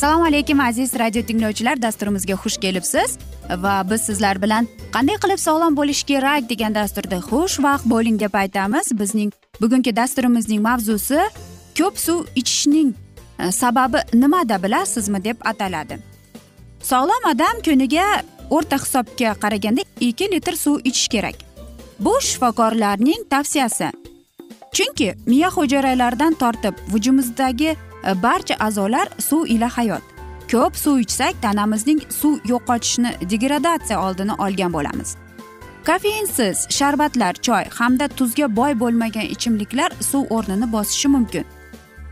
assalomu alaykum aziz radio tinglovchilar. Dasturimizga xush kelibsiz. Va biz sizlar bilan qanday qilib sog'lom bo'lish kerak degan dasturda xushvaqt bo'ling deb aytamiz. Bizning bugungi dasturimizning mavzusi ko'p suv ichishning e, sababi nimada bilasizmi deb ataladi. Sog'lom odam kuniga o'rta hisobga qaraganda ikki litr suv ichish kerak. Bu shifokorlarning tavsiyasi. Chunki miya hujayralaridan tortib vujudimizdagi e, barcha a'zolar suv ila hayot. Ko'p suv ichsak tanamizning suv yo'qotishni degradatsiya oldini olgan bo'lamiz. Kofeinsiz sharbatlar choy hamda tuzga boy bo'lmagan ichimliklar suv o'rnini bosishi mumkin.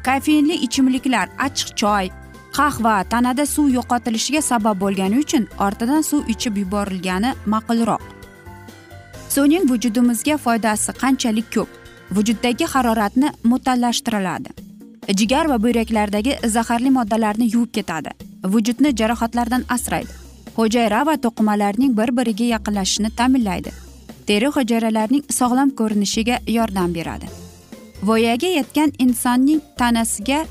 Kofeinli ichimliklar achchiq choy qahva tanada suv yo'qotilishiga sabab bo'lgani uchun ortidan suv ichib yuborilgani ma'qulroq. Suvning vujudimizga foydasi qanchalik ko'p? Vujuddagi haroratni mu'tallashtiriladi jigar va buyraklardagi zaharli moddalarni yuvib ketadi. Vujudni jarohatlardan asraydi. Hujayra va to'qimalarning bir biriga yaqinlashishini ta'minlaydi. Teri hujayralarining sog'lom ko'rinishiga yordam beradi. Voyaga yetgan insonning tanasiga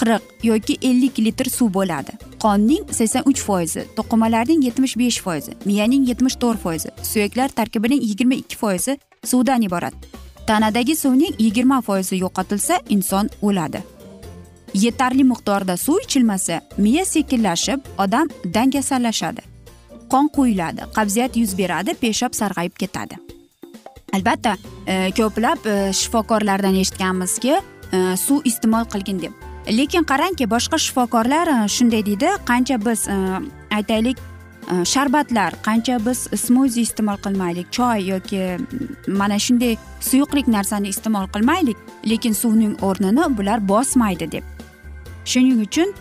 qirq yoki ellik litr suv bo'ladi. Qonning sakson uch foizi to'qimalarning yetmish besh foizi miyaning yetmish to'rt foizi suyaklar tarkibining yigirma ikki foizi suvdan iborat. Tanadagi suvning yigirma foizi yo'qotilsa inson o'ladi. Yetarli miqdorda suv ichilmasa miya sekinlashib odam dangasallashadi. Qon quyiladi qabziyat yuz beradi peshob sarg'ayib ketadi. Albatta e, ko'plab e, shifokorlardan eshitganmizki e, suv iste'mol qilgin deb. Lekin qarangki boshqa shifokorlar e, shunday deydi qancha biz e, aytaylik e, sharbatlar qancha biz smuzi iste'mol qilmaylik choy yoki mana shunday suyuqlik narsani iste'mol qilmaylik lekin suvning o'rnini bular bosmaydi deb. Shuning uchun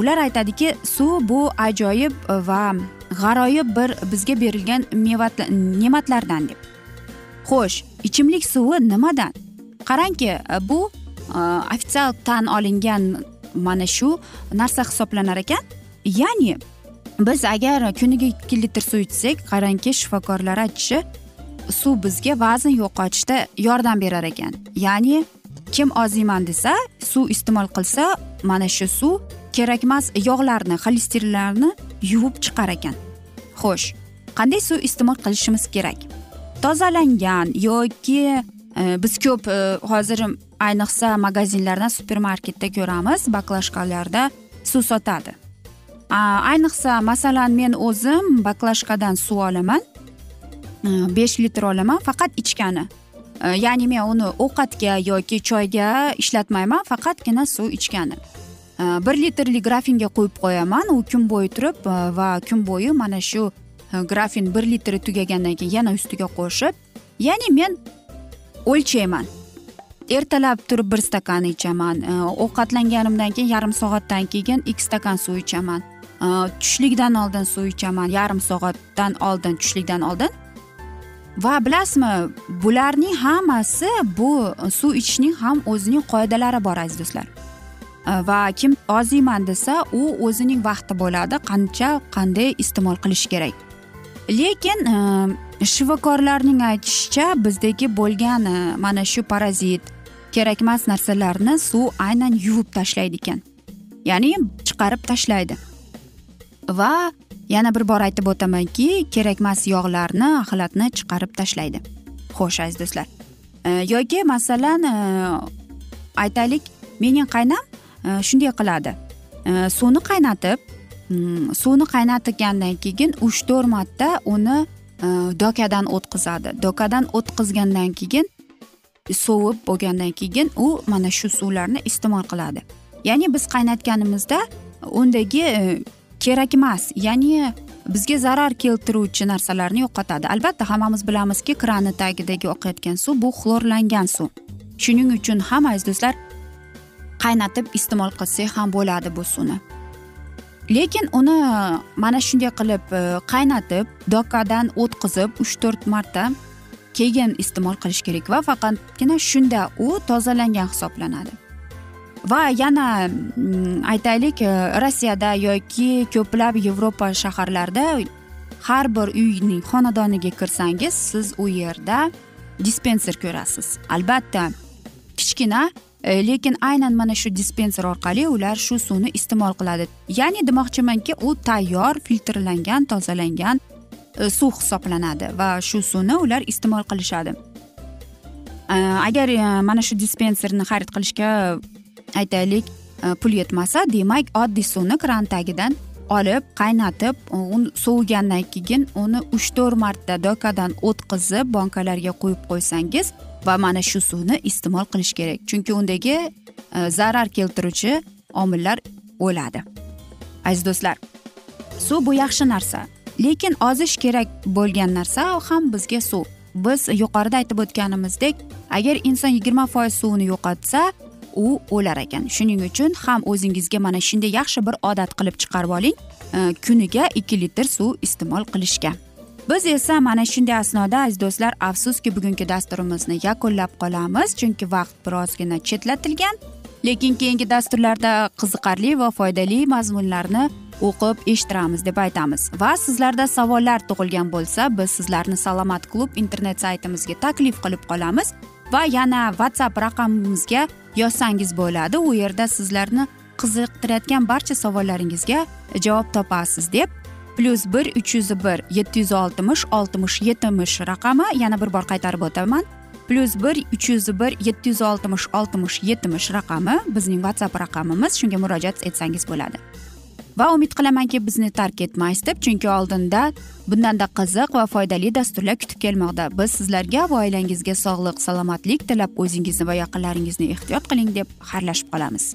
ular aytadiki suv bu ajoyib va g'aroyib bir bizga berilgan ne'matlardan deb. Xo'sh ichimlik suvi nimadan? Qarangki bu e, ofitsial tan olingan mana shu narsa hisoblanar ekan. Ya'ni biz agar kuniga ikki litr suv ichsak qarangki shifokorlar aytishi suv bizga vazn yo'qotishda yordam berar ekan. Ya'ni kim oziyman desa suv iste'mol qilsa mana shu suv kerakmas yog'larni xolesterinlarni yuvib chiqar ekan. Xo'sh qanday suv iste'mol qilishimiz kerak? Tozalangan yoki Э, biz ko'p э, hozir ayniqsa magazinlarda supermarketda ko'ramiz baklashkalarda suv sotadi. Ayniqsa masalan men o'zim baklashkadan suv olaman e, besh litr olaman faqat ichgani. E, ya'ni men uni ovqatga yoki choyga ishlatmayman faqatgina suv ichgani. E, bir litrli grafinga qo'yib qo'yaman u kun bo'yi turib va kun bo'yi mana shu grafin bir litri tugagandan keyin yana ustiga qo'shib ya'ni men o'lchayman. Ertalab turib bir stakan ichaman. Ovqatlanganimdan keyin yarim soatdan keyin ikki stakan suv ichaman. Tushlikdan oldin suv ichaman. Yarim soatdan oldin tushlikdan oldin. Va bilasizmi bularning hammasi bu suv ichishning ham o'zining qoidalari bor aziz do'stlar. Va kim oziyman desa u o'zining vaqti bo'ladi qancha qanday iste'mol qilish kerak. Lekin e, shifokorlarning aytishicha bizdagi bo'lgan mana shu parazit kerakmas narsalarni suv aynan yuvib tashlaydi ekan. Ya'ni chiqarib tashlaydi. Va yana bir bor aytib o'tamanki kerakmas yog'larni axlatni chiqarib tashlaydi. Xo'sh aziz do'stlar. E, yoki masalan e, aytaylik mening qaynam e, shunday qiladi. Suvni qaynatib suvni qaynatgandan keyin uch to'rt marta uni dokadan o'tkazadi dokadan o'tkazgandan keyin sovib bo'lgandan keyin u mana shu suvlarni iste'mol qiladi ya'ni biz qaynatganimizda undagi kerak emas ya'ni bizga zarar keltiruvchi narsalarni yo'qotadi albatta hammamiz bilamizki kranni tagidagi oqayotgan suv bu xlorlangan suv shuning uchun ham aziz do'stlar qaynatib iste'mol qilsak ham bo'ladi bu suvni lekin uni mana shunday qilib e, qaynatib dokadan o'tkazib uch to'rt marta keyin iste'mol qilish kerak va faqatgina shunda u tozalangan hisoblanadi. Va yana mm, aytaylik e, rossiyada yoki ko'plab yevropa shaharlarida har bir uyning xonadoniga kirsangiz siz u yerda dispenser ko'rasiz. Albatta kichkina Э, lekin aynan mana shu dispenser orqali ular shu suvni iste'mol qiladi. Ya'ni demoqchimanki u tayyor filtrlangan tozalangan e, suv hisoblanadi va shu suvni ular iste'mol qilishadi. E, agar e, mana shu dispenserni xarid qilishga aytaylik e, pul yetmasa demak oddiy suvni kran tagidan olib qaynatib sovigandan keyin uni uch to'rt marta dokadan o'tkazib bankalarga qo'yib qo'ysangiz va mana shu suvni iste'mol qilish kerak. Chunki undagi e, zarar keltiruvchi omillar o'ladi. Aziz do'stlar suv bu yaxshi narsa. Lekin ozish kerak bo'lgan narsa ham bizga suv. Biz yuqorida aytib o'tganimizdek agar inson yigirma foiz suvini yo'qotsa u o'lar ekan. Shuning uchun ham o'zingizga mana shunday yaxshi bir odat qilib chiqarib oling e, kuniga ikki litr suv iste'mol qilishga. Biz esa mana shunday asnoda aziz do'stlar afsuski bugungi dasturimizni yakunlab qolamiz. Chunki vaqt birozgina chetlatilgan lekin keyingi dasturlarda qiziqarli va foydali mazmunlarni o'qib eshittiramiz deb aytamiz. Va sizlarda savollar tug'ilgan bo'lsa biz sizlarni salomat klub internet saytimizga taklif qilib qolamiz. Va yana whatsapp raqamimizga yozsangiz bo'ladi. U yerda sizlarni qiziqtirayotgan barcha savollaringizga javob topasiz deb plyus bir uch yuz bir yetti yuz oltmish oltmish yetmish raqami yana bir bor qaytarib o'taman plyus bir uch yuz bir yetti yuz oltmish oltmish yetmish raqami bizning whatsapp raqamimiz shunga murojaat etsangiz bo'ladi. Va umid qilamanki bizni tark etmaysiz deb chunki oldinda bundanda qiziq va foydali dasturlar kutib kelmoqda. Biz sizlarga va oilangizga sog'lik salomatlik tilab o'zingizni va yaqinlaringizni ehtiyot qiling deb xayrlashib qolamiz.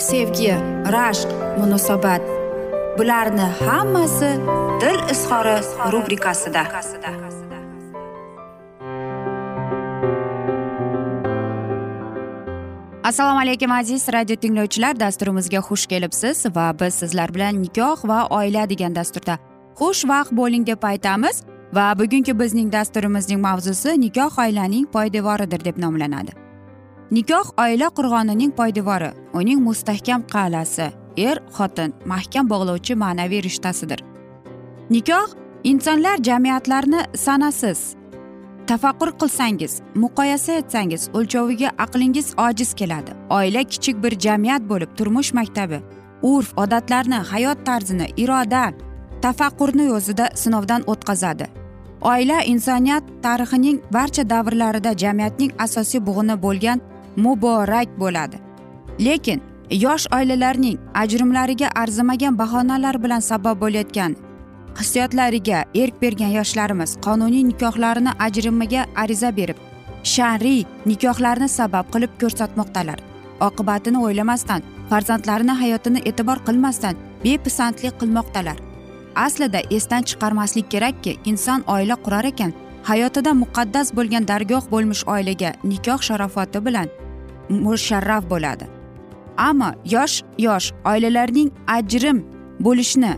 sevgi rashq munosabat. Bularni hammasi dil izhori rubrikasida. Assalomu alaykum aziz radio tinglovchilar. Dasturimizga xush kelibsiz va biz sizlar bilan nikoh va oila degan dasturda xushvaqt bo'ling deb aytamiz. Va bugungi bizning dasturimizning mavzusi nikoh oilaning poydevoridir deb nomlanadi. Nikoh oila qurg'onining poydevori uning mustahkam qal'asi er xotin mahkam bog'lovchi ma'naviy rishtasidir. Nikoh insonlar jamiyatlarni sanasiz. Tafakkur qilsangiz muqoyasa etsangiz o'lchoviga aqlingiz ojiz keladi. Oila kichik bir jamiyat bo'lib turmush maktabi urf odatlarni hayot tarzini iroda tafakkurni o'zida sinovdan o'tkazadi. Oila insoniyat tarixining barcha davrlarida jamiyatning asosiy bug'uni bo'lgan muborak bo'ladi. Lekin yosh oilalarning ajrimlariga arzimagan bahonalar bilan sabab bo'layotgan hissiyotlariga erk bergan yoshlarimiz qonuniy nikohlarini ajrimaga ariza berib shar'iy nikohlarni sabab qilib ko'rsatmoqdalar. Oqibatini o'ylamasdan farzandlarini hayotini e'tibor qilmasdan bepisandlik qilmoqdalar. Aslida esdan chiqarmaslik kerakki inson oila qurar ekan hayotida muqaddas bo'lgan dargoh bo'lmish oilaga nikoh sharofati bilan musharraf bo'ladi. Ammo yosh yosh oilalarning ajrim bo'lishini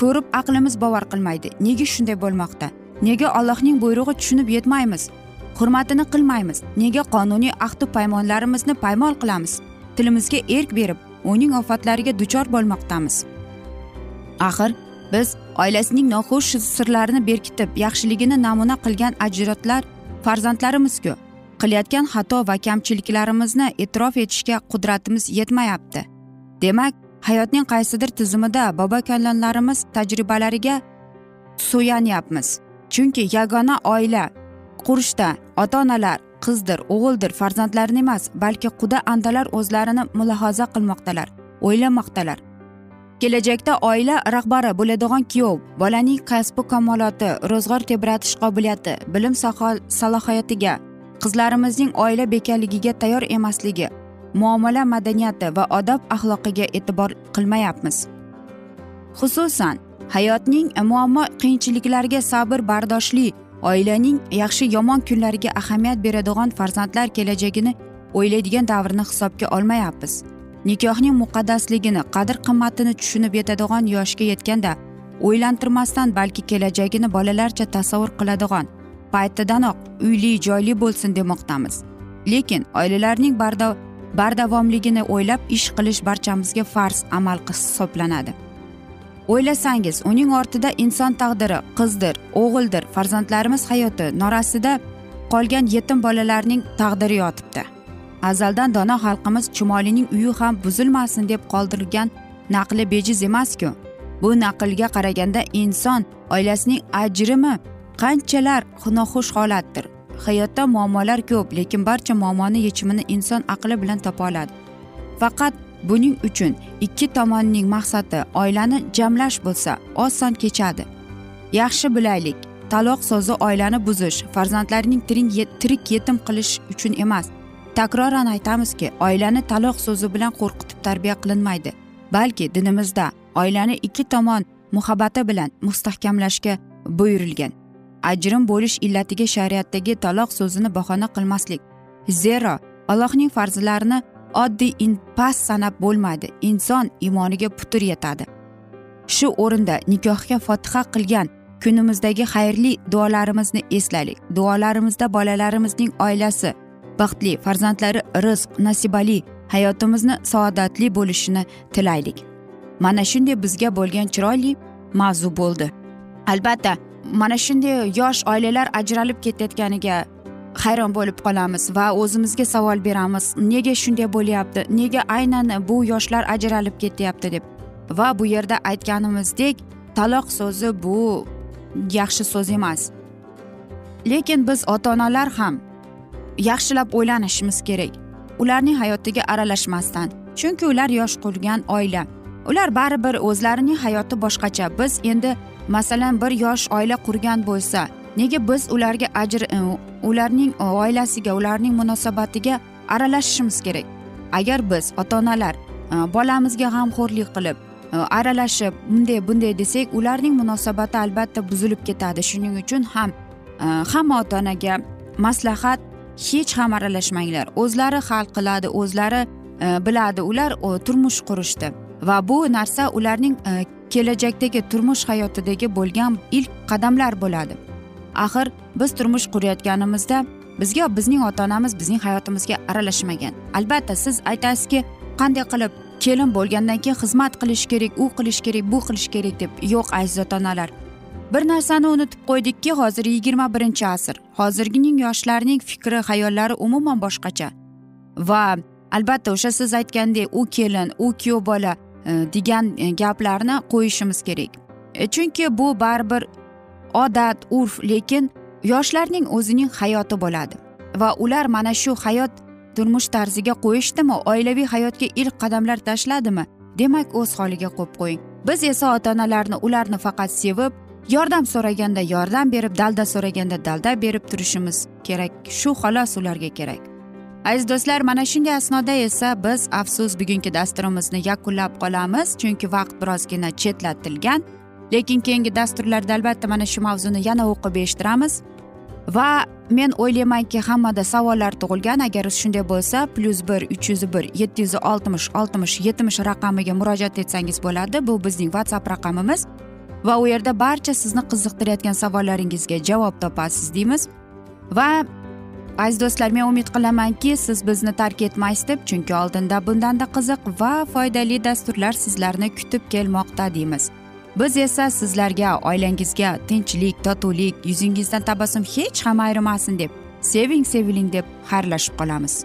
ko'rib aqlimiz bovar qilmaydi. Nega shunday bo'lmoqda? Nega allohning buyrug'i tushunib yetmaymiz? Hurmatini qilmaymiz? Nega qonuniy ahdu paymonlarimizni paymol qilamiz? Tilimizga erk berib uning ofatlariga duchor bo'lmoqdamiz? Axir biz oilasining noxush sirlarini berkitib yaxshiligini namuna qilgan ajdodlar farzandlarimizku. Qilayotgan xato va kamchiliklarimizni e'tirof etishga qudratimiz yetmayapti. Demak hayotning qaysidir tizimida bobo kalonlarimiz tajribalariga suyanyapmiz. Chunki yagona oila qurishda ota onalar qizdir o'g'ildir farzandlarni emas balki quda andalar o'zlarini mulohaza qilmoqdalar o'ylamoqdalar. Kelajakda oila rahbari bo'ladigan kuyov bolaning kasbi kamoloti ro'zg'or tebratish qobiliyati bilim salohiyatiga qizlarimizning oila bekalligiga tayyor emasligi muomala madaniyati va odob axloqiga e'tibor qilmayapmiz. Xususan hayotning muammo qiyinchiliklariga sabr bardoshli oilaning yaxshi yomon kunlariga ahamiyat beradigan farzandlar kelajagini o'ylaydigan davrni hisobga olmayapmiz. Nikohning muqaddasligini qadr qimmatini tushunib yetadigan yoshga yetganda o'ylantirmasdan balki kelajagini bolalarcha tasavvur qiladigan paytidanoq uyli joyli bo'lsin demoqdamiz. Lekin oilalarning bardavomligini o'ylab ish qilish barchamizga farz amal hisoblanadi. O'ylasangiz uning ortida inson taqdiri qizdir o'g'ildir farzandlarimiz hayoti norasida qolgan yetim bolalarning taqdiri yotibdi. Azaldan dono xalqimiz chumolining uyi ham buzilmasin deb qoldirgan naqli bejiz emasku. Bu naqlga qaraganda inson oilasining ajrimi qanchalar noxush holatdir? Hayotda muammolar ko'p lekin barcha muammoni yechimini inson aqli bilan topa oladi. Faqat buning uchun ikki tomonning maqsadi oilani jamlash bo'lsa oson kechadi. Yaxshi bilaylik taloq so'zi oilani buzish farzandlarning tirik yetim qilish uchun emas. Takroran aytamizki oilani taloq so'zi bilan qo'rqitib tarbiya qilinmaydi balki dinimizda oilani ikki tomon muhabbati bilan mustahkamlashga buyurilgan. Ajrim bo'lish illatiga shariatdagi taloq so'zini bahona qilmaslik zero allohning farzlarini oddiy inpas sanab bo'lmaydi inson iymoniga putur yetadi. Shu o'rinda nikohga fotiha qilgan kunimizdagi xayrli duolarimizni eslaylik. Duolarimizda bolalarimizning oilasi baxtli farzandlari rizq nasibali hayotimizni saodatli bo'lishini tilaylik. Mana shunday bizga bo'lgan chiroyli mavzu bo'ldi. Albatta mana shunday yosh oilalar ajralib ketayotganiga hayron bo'lib qolamiz va o'zimizga savol beramiz. Nega shunday bo'lyapti? Nega aynan bu yoshlar ajralib ketyapti deb? Va bu yerda aytganimizdek taloq so'zi bu yaxshi so'z emas. Lekin biz ota onalar ham yaxshilab o'ylanishimiz kerak. Ularning hayotiga aralashmasdan chunki ular yosh qurgan oila. Ular baribir o'zlarining hayoti boshqacha. Biz endi masalan bir yosh oila qurgan bo'lsa nega biz ularga ajr ularning oilasiga ularning munosabatiga aralashishimiz kerak? Agar biz ota onalar e, bolamizga g'amxo'rlik qilib e, aralashib bunday bunday desak ularning munosabati albatta buzilib ketadi. Shuning uchun ham e, hamma ota onaga maslahat hech ham aralashmanglar. O'zlari hal qiladi o'zlari e, biladi. Ular e, turmush qurishdi. Va bu narsa ularning e, kelajakdagi turmush hayotidagi bo'lgan ilk qadamlar bo'ladi. Axir biz turmush qurayotganimizda bizga bizning ota onamiz bizning hayotimizga aralashmagan. Albatta siz aytasizki qanday qilib kelin bo'lgandan keyin xizmat qilish kerak u qilish kerak bu qilish kerak deb yo'q aziz ota onalar bir narsani unutib qo'ydikki hozir yigirma birinchi asr. Hozirgining yoshlarning fikri hayollari umuman boshqacha. Va albatta o'sha siz aytgandek u kelin u kuyov bola e, degan e, gaplarni qo'yishimiz kerak. E, chunki bu baribir odat urf lekin yoshlarning o'zining hayoti bo'ladi. Va ular mana shu hayot turmush tarziga qo'yishdimi oilaviy hayotga ilk qadamlar tashladimi demak o'z holiga qo'yib qo'ying. Biz esa ota onalarni ularni faqat sevib yordam so'raganda yordam berib dalda so'raganda dalda berib turishimiz kerak. Shu xolos ularga kerak. Aziz do'stlar mana shunday asnoda esa biz afsus bugungi dasturimizni yakunlab qolamiz chunki vaqt birozgina chetlatilgan. Lekin keyingi dasturlarda albatta mana shu mavzuni yana o'qib eshittiramiz. Va men o'ylaymanki hammada savollar tug'ilgan. Agar shunday bo'lsa plyus bir uch yuz bir yetti yuz oltmish oltmish yetmish raqamiga murojaat etsangiz bo'ladi. Bu bizning whatsapp raqamimiz. Va u yerda barcha sizni qiziqtirayotgan savollaringizga javob topasiz deymiz. Va aziz do'stlar men umid qilamanki siz bizni tark etmaysiz deb chunki oldinda bundanda qiziq va foydali dasturlar sizlarni kutib kelmoqda deymiz. Biz esa sizlarga oilangizga tinchlik totuvlik yuzingizdan tabassum hech ham ayrimasin deb seving seviling deb xayrlashib qolamiz.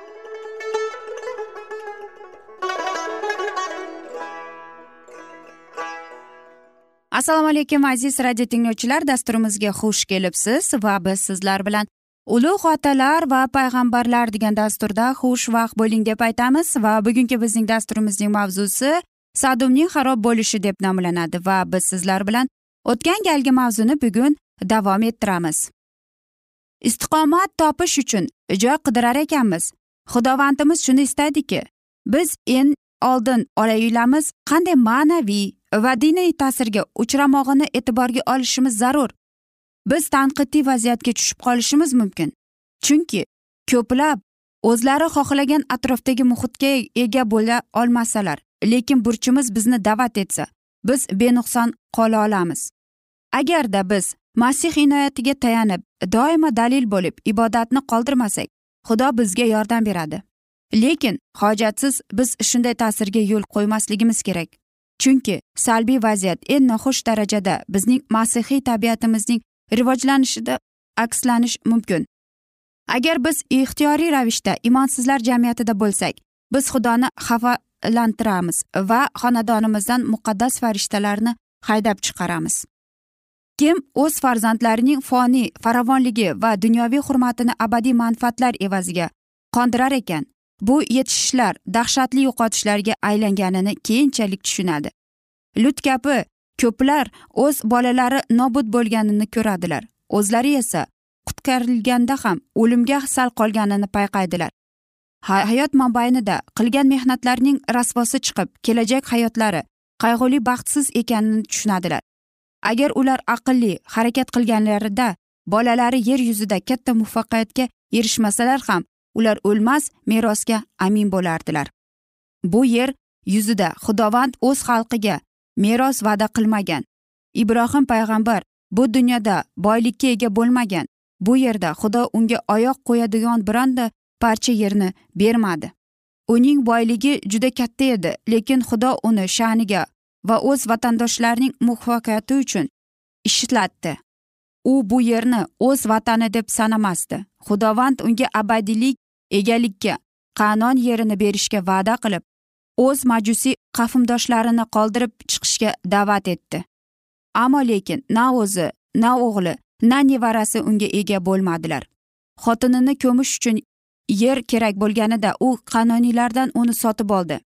Assalomu alaykum aziz radio tinglovchilar. Dasturimizga xush kelibsiz va biz sizlar bilan ulug' otalar va payg'ambarlar degan dasturda xushvaqt bo'ling deb aytamiz va bugungi bizning dasturimizning mavzusi sadumning xarob bo'lishi deb nomlanadi va biz sizlar bilan o'tgan galgi mavzuni bugun davom ettiramiz. Istiqomat topish uchun joy qidirar ekanmiz. Xudovandimiz shuni istaydiki biz en oldin olayilamiz qanday ma'naviy va diniy ta'sirga uchramog'ini e'tiborga olishimiz zarur. Biz tanqidiy vaziyatga tushib qolishimiz mumkin. Chunki ko'plab o'zlari xohlagan atrofdagi muhitga ega bo'la olmasalar lekin burchimiz bizni da'vat etsa biz benuqson qola olamiz. Agarda biz masih inoyatiga tayanib doimo dalil bo'lib ibodatni qoldirmasak xudo bizga yordam beradi. Lekin hojatsiz biz shunday ta'sirga yo'l qo'ymasligimiz kerak. Chunki salbiy vaziyat eng noxush darajada bizning masihiy tabiatimizning rivojlanishida akslanish mumkin. Agar biz ixtiyoriy ravishda imonsizlar jamiyatida bo'lsak biz xudoni xafalantiramiz va xonadonimizdan muqaddas farishtalarni haydab chiqaramiz. Kim o'z farzandlarining foniy farovonligi va dunyoviy hurmatini abadiy manfaatlar evaziga qondirar ekan bu yetishishlar dahshatli yo'qotishlarga aylanganini keyinchalik tushunadi. Lut kabi ko'plar o'z bolalari nobud bo'lganini ko'radilar. O'zlari esa qutqarilganda ham o'limga sal qolganini payqaydilar. Hayot mobaynida qilgan mehnatlarining rasvosi chiqib kelajak hayotlari qayg'uli baxtsiz ekanini tushunadilar. Agar ular aqlli harakat qilganlarida bolalari yer yuzida katta muvaffaqiyatga erishmasalar ham ular o'lmas merosga amin bo'lardilar. Bu yer yuzida xudovand o'z xalqiga meros va'da qilmagan. Ibrohim payg'ambar bu dunyoda boylikka ega bo'lmagan. Bu yerda xudo unga oyoq qo'yadigan bironta parcha yerni bermadi. Uning boyligi juda katta edi lekin xudo uni sha'niga va o'z vatandoshlarining muvaffaqiyati uchun ishlatdi. U bu yerni o'z vatani deb sanamasdi. Xudovand unga abadiylik egalikka qanon yerini berishga va'da qilib o'z majusiy qavmdoshlarini qoldirib chiqishga da'vat etdi. Ammo lekin na o'zi na o'g'li na nevarasi unga ega bo'lmadilar. Xotinini ko'mish uchun yer kerak bo'lganida u qanoniylardan uni sotib oldi.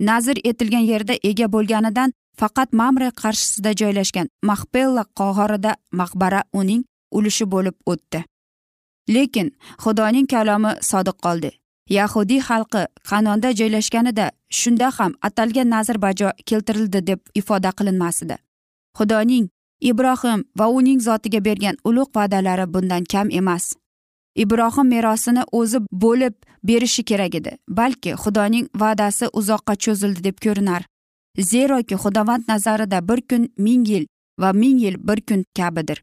Nazr etilgan yerda ega bo'lganidan faqat mamre qarshisida joylashgan maxpella qog'orida maqbara uning ulushi bo'lib o'tdi. Lekin xudoning kalomi sodiq qoldi. Yahudiy xalqi qanonda joylashganida shunda ham atalgan nazr bajo keltirildi deb ifoda qilinmasdi. Xudoning ibrohim va uning zotiga bergan ulug' va'dalari bundan kam emas. Ibrohim merosini o'zi bo'lib berishi kerak edi balki xudoning va'dasi uzoqqa cho'zildi deb ko'rinar. Zeroki xudovand nazarida bir kun ming yil va ming yil bir kun kabidir.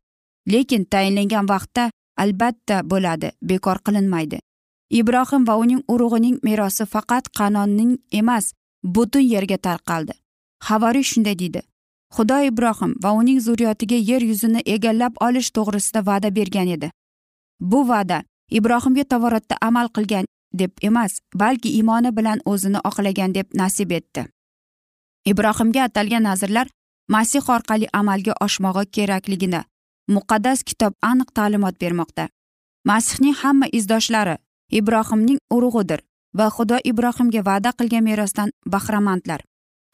Lekin tayinlangan vaqtda albatta bo'ladi bekor qilinmaydi. Ibrohim va uning urug'ining merosi faqat qanonning emas butun yerga tarqaldi. Havoriy shunday deydi. Xudo ibrohim va uning zurriyotiga yer yuzini egallab olish to'g'risida va'da bergan edi. Bu va'da ibrohimga tovoratda amal qilgan deb emas balki iymoni bilan o'zini oqlagan deb nasib etdi. Ibrohimga atalgan nazrlar masih orqali amalga oshmog'i kerakligini muqaddas kitob aniq ta'limot bermoqda. Masihning hamma izdoshlari ibrohimning urug'idir va xudo ibrohimga va'da qilgan merosdan bahramandlar.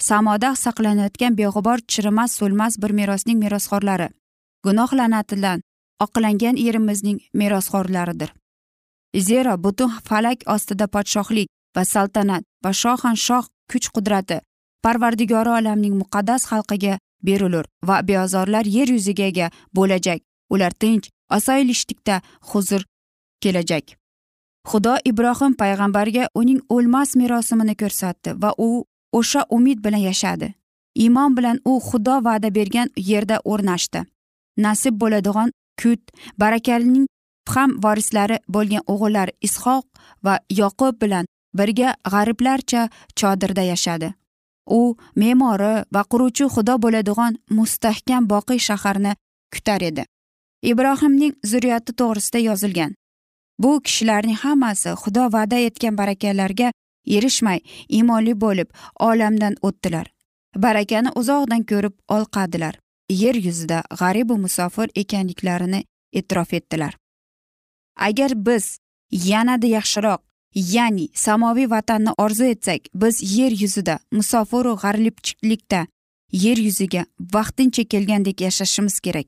Samoda saqlanayotgan beg'ubor chirimas so'lmas bir merosning merosxo'rlari gunoh la'natidan oqlangan yerimizning merosxo'rlaridir. Zero butun falak ostida podshohlik va saltanat va shohan shoh kuch qudrati parvardigori olamning muqaddas xalqiga berilur va beozorlar yer yuziga bo'lajak. Ular tinch osoyishlikda huzur kelajak. Xudo ibrohim payg'ambarga uning o'lmas merosimini ko'rsatdi va u o'sha umid bilan yashadi. Iymon bilan u xudo va'da bergan yerda o'rnashdi. Nasib bo'ladigan kut barakalining ham vorislari bo'lgan o'g'illar ishoq va yoqub bilan birga g'ariblarcha chodirda yashadi. U me'mori va quruvchi xudo bo'ladigan mustahkam boqiy shaharni kutar edi. Ibrohimning zurriyati to'g'risida yozilgan. Bu kishilarning hammasi xudo va'da etgan barakalarga erishmay iymonli bo'lib olamdan o'tdilar. Barakani uzoqdan ko'rib olqadilar. Yer yuzida g'aribu musofir ekanliklarini e'tirof etdilar. Agar biz yanada yaxshiroq ya'ni samoviy vatanni orzu etsak biz yer yuzida musofiru g'arlibchilikda yer yuziga vaqtincha kelgandek yashashimiz kerak.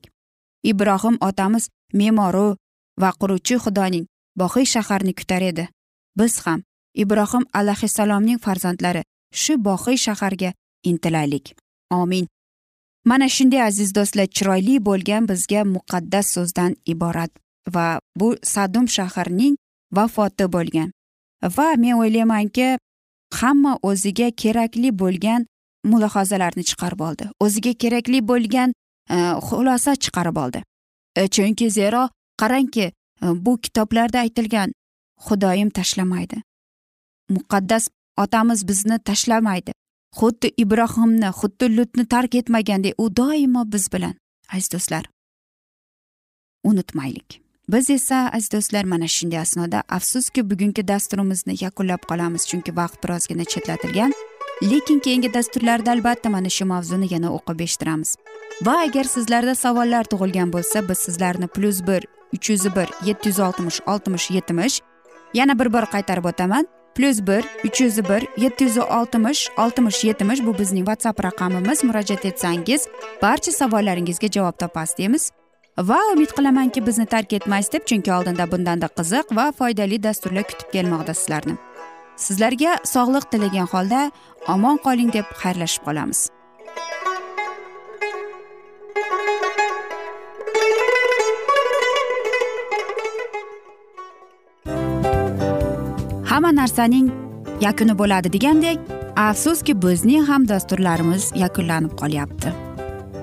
Ibrohim otamiz me'moru va quruvchi xudoning boqiy shaharni kutar edi. Biz ham ibrohim alayhissalomning farzandlari shu boqiy shaharga intilaylik. Omin mana shunday aziz do'stlar chiroyli bo'lgan bizga muqaddas so'zdan iborat va bu sadum shaharning vafoti bo'lgan. Va men o'ylaymanki hamma o'ziga kerakli bo'lgan mulohazalarni chiqarib oldi. O'ziga kerakli bo'lgan e, xulosa chiqarib oldi. E, chunki zero qarangki e, bu kitoblarda aytilgan xudoyim tashlamaydi. Muqaddas otamiz bizni tashlamaydi. Xuddi ibrohimni xuddi lutni tark etmagandek u doimo biz bilan. Aziz do'stlar unutmaylik. Biz esa aziz do'stlar mana shunday asnoda afsuski bugungi dasturimizni yakunlab qolamiz chunki vaqt birozgina chetlatilgan. Lekin keyingi dasturlarda albatta mana shu mavzuni yana o'qib eshittiramiz. Va agar sizlarda savollar tug'ilgan bo'lsa biz sizlarni plyus bir uch yuz bir yetti yuz oltmish oltmish yetmish yana bir bor qaytarib o'taman. Plyus bir uch yuz bir yetti yuz oltmish oltmish yetmish bu bizning whatsapp raqamimiz. Murojaat etsangiz barcha savollaringizga javob topasiz deymiz. Va umid qilamanki bizni tark etmaysiz deb chunki oldinda bundanda qiziq va foydali dasturlar kutib kelmoqda sizlarni. Sizlarga sog'liq tilagan holda omon qoling deb xayrlashib qolamiz. Hamma narsaning yakuni bo'ladi degandek afsuski bizning ham dasturlarimiz yakunlanib qolyapti.